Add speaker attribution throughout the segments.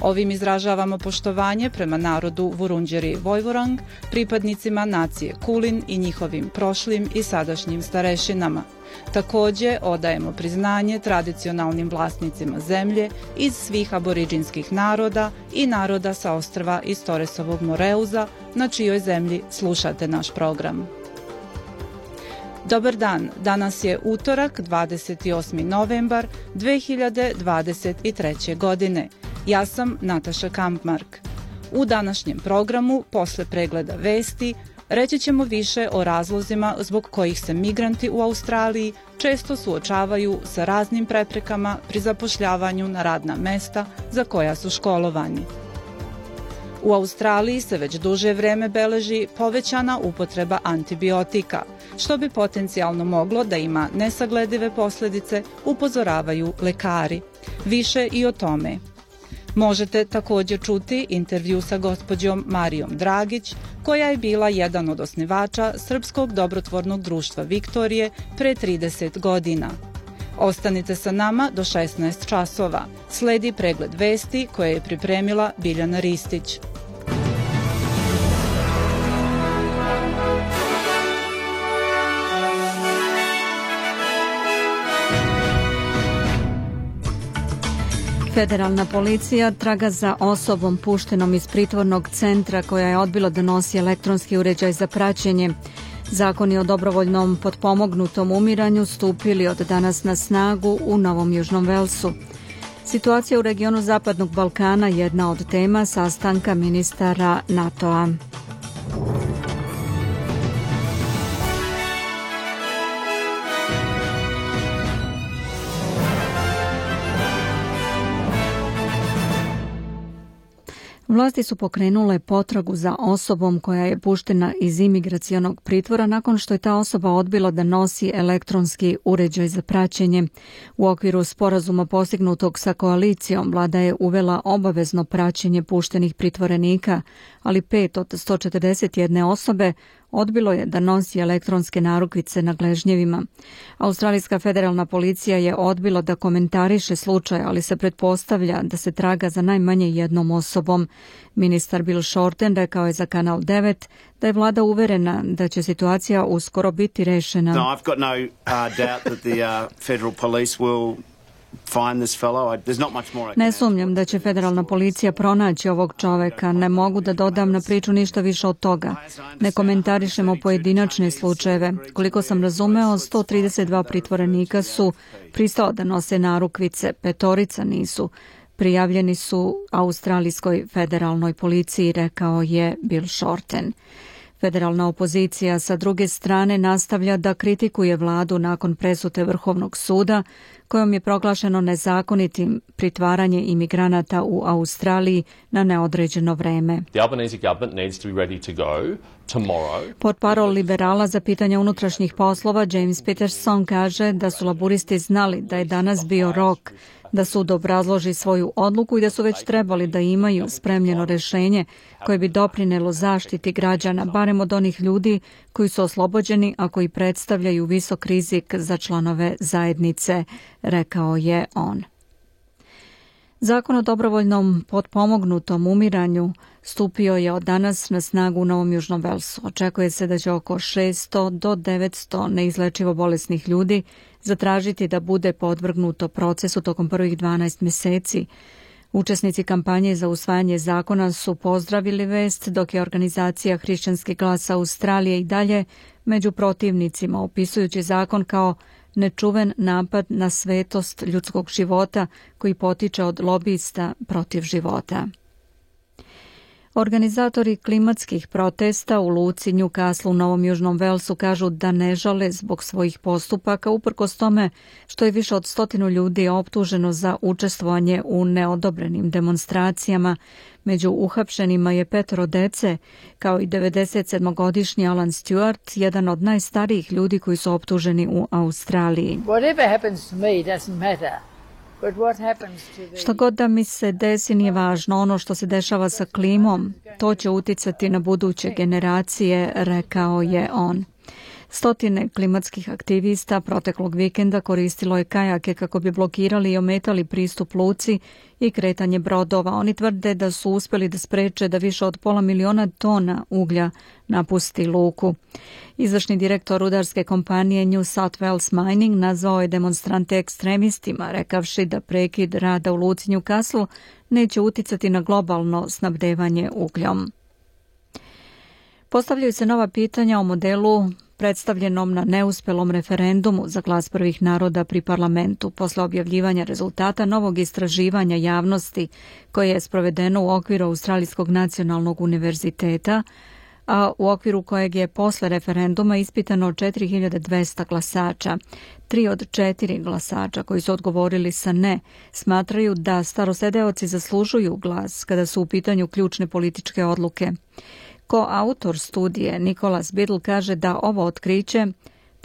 Speaker 1: Ovim izražavamo poštovanje prema narodu Vurunđeri Vojvorang, pripadnicima nacije Kulin i njihovim prošlim i sadašnjim starešinama. Takođe, odajemo priznanje tradicionalnim vlasnicima zemlje iz svih aboriđinskih naroda i naroda sa ostrva iz Toresovog Moreuza, na čijoj zemlji slušate naš program. Dobar dan, danas je utorak 28. novembar 2023. godine. Ja sam Nataša Kampmark. U današnjem programu, posle pregleda vesti, reći ćemo više o razlozima zbog kojih se migranti u Australiji često suočavaju sa raznim preprekama pri zapošljavanju na radna mesta za koja su školovani. U Australiji se već duže vreme beleži povećana upotreba antibiotika, što bi potencijalno moglo da ima nesagledive posledice, upozoravaju lekari. Više i o tome. Možete takođe čuti intervju sa gospođom Marijom Dragić, koja je bila jedan od osnivača Srpskog dobrotvornog društva Viktorije pre 30 godina. Ostanite sa nama do 16 časova. Sledi pregled vesti koje je pripremila Biljana Ristić.
Speaker 2: Federalna policija traga za osobom puštenom iz pritvornog centra koja je odbilo da nosi elektronski uređaj za praćenje. Zakoni o dobrovoljnom potpomognutom umiranju stupili od danas na snagu u Novom Južnom Velsu. Situacija u regionu Zapadnog Balkana jedna od tema sastanka ministara NATO-a. Vlasti su pokrenule potragu za osobom koja je puštena iz imigracionog pritvora nakon što je ta osoba odbila da nosi elektronski uređaj za praćenje. U okviru sporazuma postignutog sa koalicijom vlada je uvela obavezno praćenje puštenih pritvorenika, ali pet od 141 osobe odbilo je da nosi elektronske narukvice na gležnjevima. Australijska federalna policija je odbila da komentariše slučaj, ali se pretpostavlja da se traga za najmanje jednom osobom. Ministar Bill Shorten rekao je za Kanal 9 da je vlada uverena da će situacija uskoro biti rešena.
Speaker 3: No, I've got no uh, doubt that the uh, federal police will
Speaker 2: Ne sumnjam da će federalna policija pronaći ovog čoveka. Ne mogu da dodam na priču ništa više od toga. Ne komentarišemo pojedinačne slučajeve. Koliko sam razumeo, 132 pritvorenika su pristao da nose narukvice, petorica nisu. Prijavljeni su Australijskoj federalnoj policiji, rekao je Bill Shorten. Federalna opozicija sa druge strane nastavlja da kritikuje vladu nakon presute Vrhovnog suda kojom je proglašeno nezakonitim pritvaranje imigranata u Australiji na neodređeno vreme. Pod parol liberala za pitanje unutrašnjih poslova James Peterson kaže da su laburisti znali da je danas bio rok da sud obrazloži svoju odluku i da su već trebali da imaju spremljeno rešenje koje bi doprinelo zaštiti građana, barem od onih ljudi koji su oslobođeni, a koji predstavljaju visok rizik za članove zajednice, rekao je on. Zakon o dobrovoljnom potpomognutom umiranju stupio je od danas na snagu u Novom Južnom Velsu. Očekuje se da će oko 600 do 900 neizlečivo bolesnih ljudi zatražiti da bude podvrgnuto procesu tokom prvih 12 meseci. Učesnici kampanje za usvajanje zakona su pozdravili vest, dok je organizacija Hrišćanski glas Australije i dalje među protivnicima, opisujući zakon kao nečuven napad na svetost ljudskog života koji potiče od lobista protiv života. Organizatori klimatskih protesta u Luci, Newcastle u Novom Južnom Velsu kažu da ne žale zbog svojih postupaka uprkos tome što je više od stotinu ljudi optuženo za učestvovanje u neodobrenim demonstracijama. Među uhapšenima je petoro dece, kao i 97-godišnji Alan Stewart, jedan od najstarijih ljudi koji su optuženi u Australiji. Whatever happens to me doesn't matter. Šta god da mi se desi nije važno, ono što se dešava sa klimom, to će uticati na buduće generacije, rekao je on. Stotine klimatskih aktivista proteklog vikenda koristilo je kajake kako bi blokirali i ometali pristup luci i kretanje brodova. Oni tvrde da su uspeli da spreče da više od pola miliona tona uglja napusti luku. Izvršni direktor rudarske kompanije New South Wales Mining nazvao je demonstrante ekstremistima, rekavši da prekid rada u luci Newcastle neće uticati na globalno snabdevanje ugljom. Postavljaju se nova pitanja o modelu predstavljenom na neuspelom referendumu za glas prvih naroda pri parlamentu posle objavljivanja rezultata novog istraživanja javnosti koje je sprovedeno u okviru Australijskog nacionalnog univerziteta, a u okviru kojeg je posle referenduma ispitano 4200 glasača. Tri od četiri glasača koji su odgovorili sa ne smatraju da starosedeoci zaslužuju glas kada su u pitanju ključne političke odluke. Ko autor studije Nikolas Biddle kaže da ovo otkriće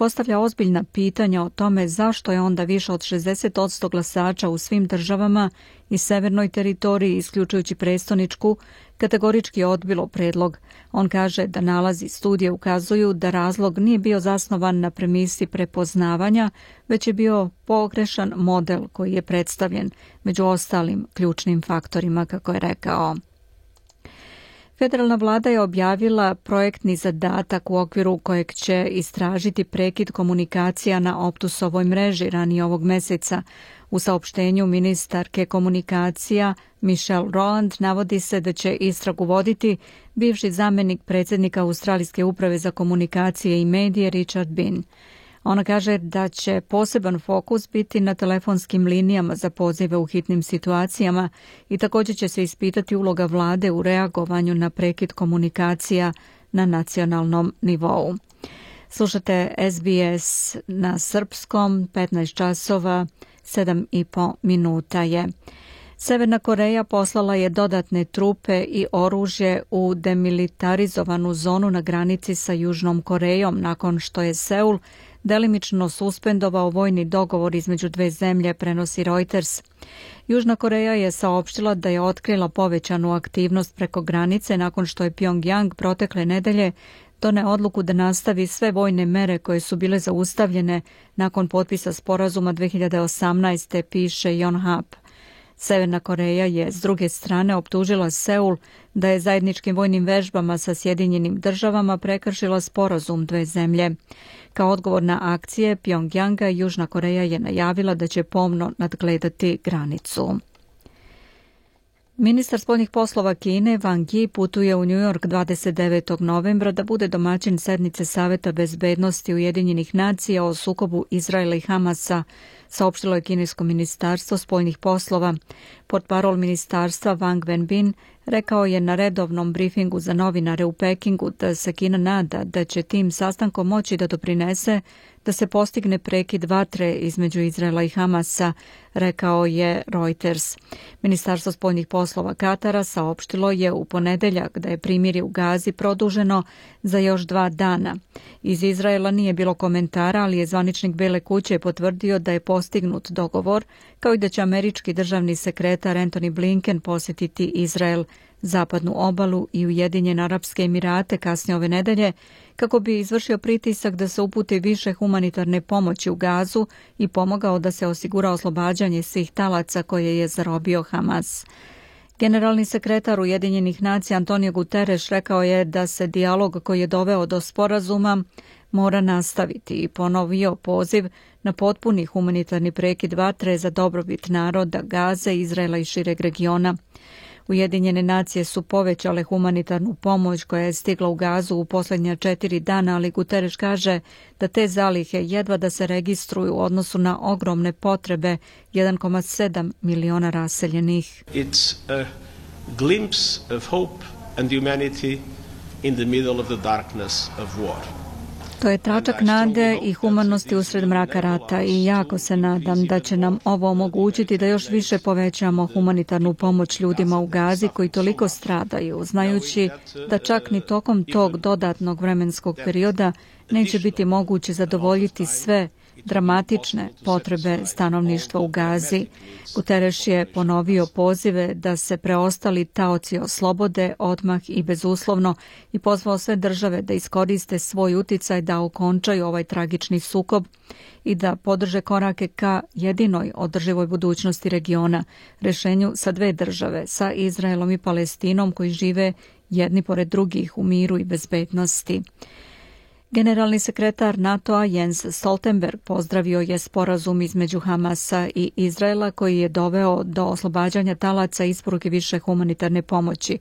Speaker 2: postavlja ozbiljna pitanja o tome zašto je onda više od 60% glasača u svim državama i severnoj teritoriji, isključujući prestoničku, kategorički odbilo predlog. On kaže da nalazi studije ukazuju da razlog nije bio zasnovan na premisi prepoznavanja, već je bio pogrešan model koji je predstavljen među ostalim ključnim faktorima, kako je rekao. Federalna vlada je objavila projektni zadatak u okviru kojeg će istražiti prekid komunikacija na Optusovoj mreži ranije ovog meseca. U saopštenju ministarke komunikacija Michelle Roland navodi se da će istragu voditi bivši zamenik predsjednika Australijske uprave za komunikacije i medije Richard Bean. Ona kaže da će poseban fokus biti na telefonskim linijama za pozive u hitnim situacijama i također će se ispitati uloga vlade u reagovanju na prekid komunikacija na nacionalnom nivou. Slušate SBS na srpskom, 15 časova, 7 i po minuta je. Severna Koreja poslala je dodatne trupe i oružje u demilitarizovanu zonu na granici sa Južnom Korejom nakon što je Seul delimično suspendovao vojni dogovor između dve zemlje, prenosi Reuters. Južna Koreja je saopštila da je otkrila povećanu aktivnost preko granice nakon što je Pyongyang protekle nedelje done odluku da nastavi sve vojne mere koje su bile zaustavljene nakon potpisa sporazuma 2018. piše Yonhap. Severna Koreja je s druge strane optužila Seul da je zajedničkim vojnim vežbama sa Sjedinjenim državama prekršila sporazum dve zemlje. Kao odgovor na akcije Pyongyanga Južna Koreja je najavila da će pomno nadgledati granicu. Ministar spoljnih poslova Kine Wang Yi putuje u New York 29. novembra da bude domaćin sednice Saveta bezbednosti Ujedinjenih nacija o sukobu Izraela i Hamasa saopštilo je kinesko ministarstvo spoljnih poslova. Portparol ministarstva Wang Wenbin rekao je na redovnom brifingu za novinare u Pekingu da se Kina nada da će tim sastankom moći da doprinese da se postigne prekid vatre između Izraela i Hamasa, rekao je Reuters. Ministarstvo spoljnih poslova Katara saopštilo je u ponedeljak da je primirje u Gazi produženo za još dva dana. Iz Izraela nije bilo komentara, ali je zvaničnik Bele kuće potvrdio da je postignut dogovor, kao i da će američki državni sekretar Anthony Blinken posjetiti Izrael, zapadnu obalu i Ujedinjene Arapske Emirate kasnije ove nedelje, kako bi izvršio pritisak da se uputi više humanitarne pomoći u Gazu i pomogao da se osigura oslobađanje svih talaca koje je zarobio Hamas. Generalni sekretar Ujedinjenih nacija Antonio Guterres rekao je da se dijalog koji je doveo do sporazuma mora nastaviti i ponovio poziv na potpuni humanitarni prekid vatre za dobrobit naroda Gaze, Izraela i šireg regiona. Ujedinjene nacije su povećale humanitarnu pomoć koja je stigla u gazu u posljednja četiri dana, ali Guterres kaže da te zalihe jedva da se registruju u odnosu na ogromne potrebe 1,7 miliona raseljenih.
Speaker 4: It's a glimpse of hope and humanity in the middle of the darkness of war.
Speaker 2: To je tračak nade i humanosti usred mraka rata i jako se nadam da će nam ovo omogućiti da još više povećamo humanitarnu pomoć ljudima u Gazi koji toliko stradaju, znajući da čak ni tokom tog dodatnog vremenskog perioda neće biti moguće zadovoljiti sve dramatične potrebe stanovništva u Gazi. Guterres je ponovio pozive da se preostali taoci oslobode odmah i bezuslovno i pozvao sve države da iskoriste svoj uticaj da okončaju ovaj tragični sukob i da podrže korake ka jedinoj održivoj budućnosti regiona, rešenju sa dve države, sa Izraelom i Palestinom koji žive jedni pored drugih u miru i bezbednosti. Generalni sekretar NATO-a Jens Stoltenberg pozdravio je sporazum između Hamasa i Izraela koji je doveo do oslobađanja talaca i isporuke više humanitarne pomoći.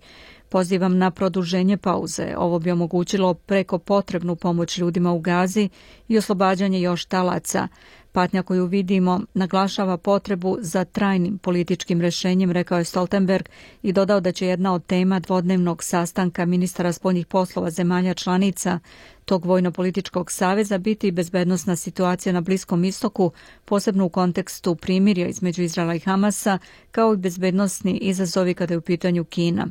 Speaker 2: Pozivam na produženje pauze. Ovo bi omogućilo preko potrebnu pomoć ljudima u Gazi i oslobađanje još talaca. Patnja koju vidimo naglašava potrebu za trajnim političkim rešenjem, rekao je Stoltenberg i dodao da će jedna od tema dvodnevnog sastanka ministara spoljnih poslova zemalja članica tog vojno-političkog saveza biti bezbednostna situacija na Bliskom istoku, posebno u kontekstu primirja između Izraela i Hamasa, kao i bezbednostni izazovi kada je u pitanju Kina.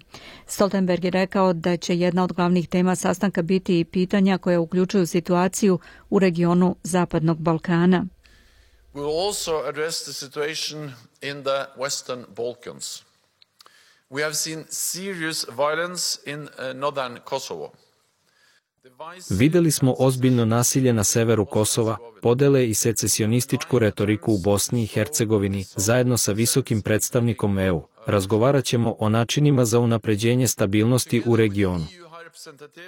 Speaker 2: Stoltenberg je rekao da će jedna od glavnih tema sastanka biti i pitanja koja uključuju situaciju u regionu Zapadnog Balkana.
Speaker 5: We will also address the situation in the Western Balkans. We have seen serious violence in uh, northern Kosovo.
Speaker 6: Videli smo ozbiljno nasilje na severu Kosova, podele i secesionističku retoriku u Bosni i Hercegovini, zajedno sa visokim predstavnikom EU. Razgovarat ćemo o načinima za unapređenje stabilnosti u regionu.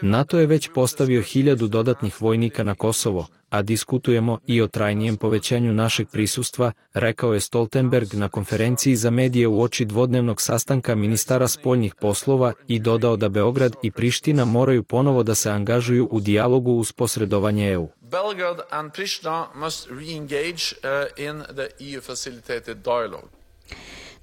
Speaker 6: NATO je već postavio hiljadu dodatnih vojnika na Kosovo, a diskutujemo i o trajnijem povećanju našeg prisustva, rekao je Stoltenberg na konferenciji za medije u oči dvodnevnog sastanka ministara spoljnih poslova i dodao da Beograd i Priština moraju ponovo da se angažuju u dijalogu uz posredovanje EU.
Speaker 5: Belgrade and Pristina must re-engage uh, in the EU facilitated dialogue.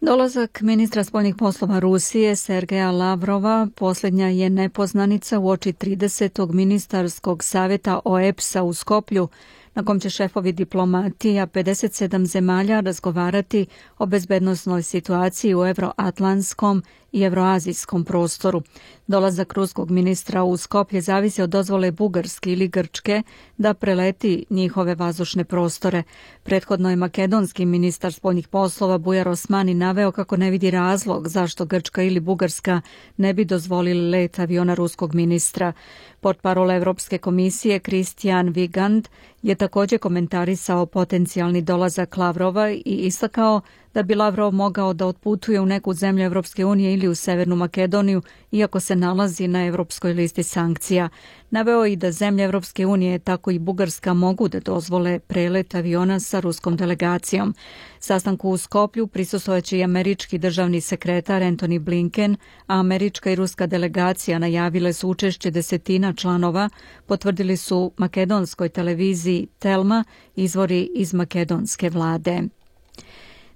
Speaker 2: Dolazak ministra spoljnih poslova Rusije Sergeja Lavrova posljednja je nepoznanica u oči 30. ministarskog savjeta OEPS-a u Skoplju, na kom će šefovi diplomatija 57 zemalja razgovarati o bezbednostnoj situaciji u euroatlantskom i evroazijskom prostoru. Dolazak ruskog ministra u Skoplje zavisi od dozvole Bugarske ili Grčke da preleti njihove vazdušne prostore. Prethodno je makedonski ministar spoljnih poslova Bujar Osmani naveo kako ne vidi razlog zašto Grčka ili Bugarska ne bi dozvolili let aviona ruskog ministra. Portparol Evropske komisije Kristijan Vigand je također komentarisao potencijalni dolazak Lavrova i istakao da bi Lavrov mogao da otputuje u neku zemlju Evropske unije ili u Severnu Makedoniju, iako se nalazi na evropskoj listi sankcija. Naveo i da zemlje Evropske unije, tako i Bugarska, mogu da dozvole prelet aviona sa ruskom delegacijom. Sastanku u Skoplju prisustovaće i američki državni sekretar Anthony Blinken, a američka i ruska delegacija najavile su učešće desetina članova, potvrdili su makedonskoj televiziji Telma, izvori iz makedonske vlade.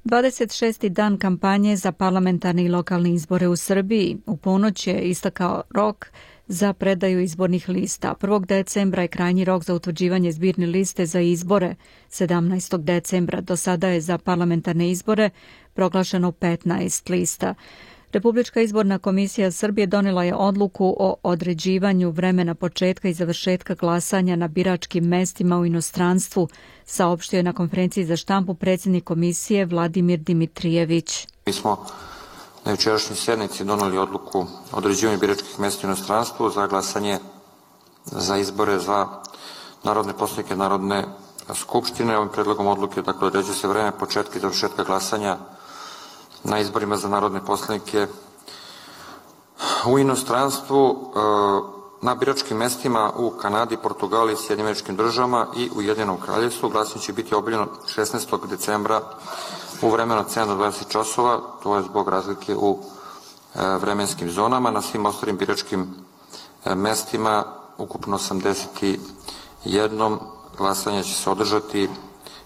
Speaker 2: 26. dan kampanje za parlamentarne i lokalne izbore u Srbiji. U ponoć je istakao rok za predaju izbornih lista. 1. decembra je krajnji rok za utvrđivanje zbirne liste za izbore. 17. decembra do sada je za parlamentarne izbore proglašeno 15 lista. Republička izborna komisija Srbije donela je odluku o određivanju vremena početka i završetka glasanja na biračkim mestima u inostranstvu, saopštio je na konferenciji za štampu predsjednik komisije Vladimir Dimitrijević.
Speaker 7: Mi smo na jučerašnjoj sednici doneli odluku o određivanju biračkih mesta u inostranstvu za glasanje za izbore za narodne poslanike Narodne skupštine. Ovim predlogom odluke dakle, određuje se vreme početka i završetka glasanja na izborima za narodne poslanike u inostranstvu e, na biračkim mestima u Kanadi, Portugali, Sjedinjeničkim državama i u Jedinom kraljevstvu. Glasanje će biti obiljeno 16. decembra u vremenu od 7 do 20 časova, to je zbog razlike u e, vremenskim zonama. Na svim ostalim biračkim e, mestima, ukupno 81, glasanje će se održati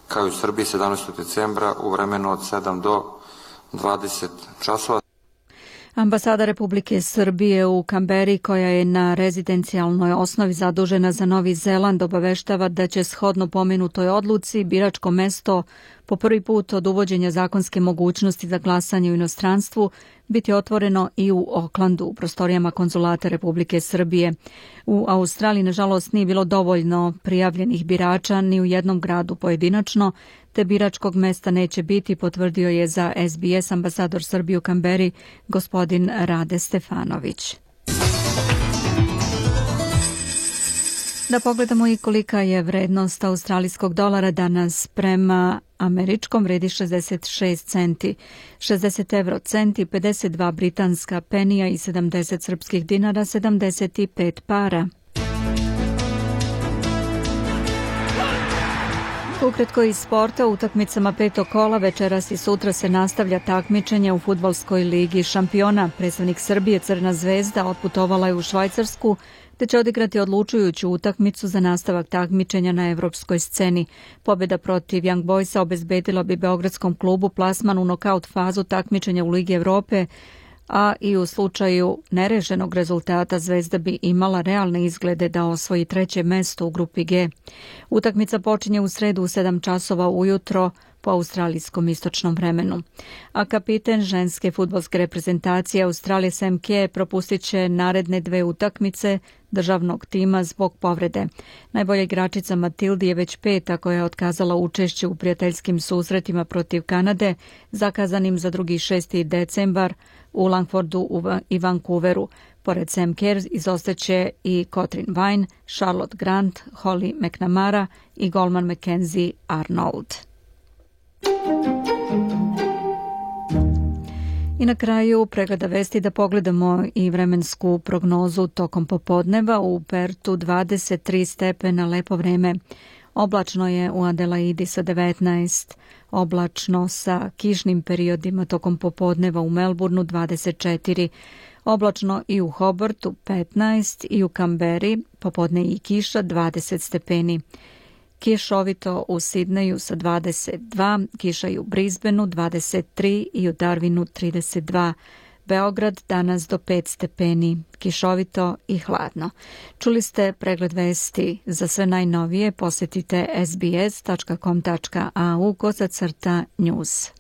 Speaker 7: kao i u Srbiji 17. decembra u vremenu od 7 do 20 časova.
Speaker 2: Ambasada Republike Srbije u Kamberi, koja je na rezidencijalnoj osnovi zadužena za Novi Zeland, obaveštava da će shodno pomenutoj odluci biračko mesto po prvi put od uvođenja zakonske mogućnosti za glasanje u inostranstvu biti otvoreno i u Oklandu, u prostorijama konzulata Republike Srbije. U Australiji, nažalost, nije bilo dovoljno prijavljenih birača ni u jednom gradu pojedinačno, te biračkog mesta neće biti, potvrdio je za SBS ambasador Srbije u Kamberi gospodin Rade Stefanović. Da pogledamo i kolika je vrednost australijskog dolara danas prema američkom vredi 66 centi, 60 euro centi, 52 britanska penija i 70 srpskih dinara, 75 para. Ukratko iz sporta, utakmicama petog kola večeras i sutra se nastavlja takmičenje u futbolskoj ligi šampiona. Predstavnik Srbije Crna zvezda otputovala je u Švajcarsku te će odigrati odlučujuću utakmicu za nastavak takmičenja na evropskoj sceni. Pobjeda protiv Young Boysa obezbedila bi Beogradskom klubu plasman u nokaut fazu takmičenja u Ligi Evrope, a i u slučaju nerešenog rezultata Zvezda bi imala realne izglede da osvoji treće mesto u grupi G. Utakmica počinje u sredu u 7 časova ujutro po australijskom istočnom vremenu. A kapiten ženske futbolske reprezentacije Australije Sam Ke propustit će naredne dve utakmice državnog tima zbog povrede. Najbolja igračica Matildi je već peta koja je otkazala učešće u prijateljskim susretima protiv Kanade, zakazanim za drugi 6. decembar u Langfordu i Vancouveru. Pored Sam Kerr izostaće i Cotrin Vine, Charlotte Grant, Holly McNamara i golman Mackenzie Arnold. I na kraju pregleda vesti da pogledamo i vremensku prognozu tokom popodneva u Pertu 23 stepena, lepo vreme. Oblačno je u Adelaidi sa 19, oblačno sa kišnim periodima tokom popodneva u Melbourneu 24, oblačno i u Hobartu 15 i u Kamberi popodne i kiša 20 stepeni. Kišovito u Sidneju sa 22, kiša i u Brisbaneu 23 i u Darwinu 32. Beograd danas do 5 stepeni, kišovito i hladno. Čuli ste pregled vesti. Za sve najnovije posetite sbs.com.au kosacrta news.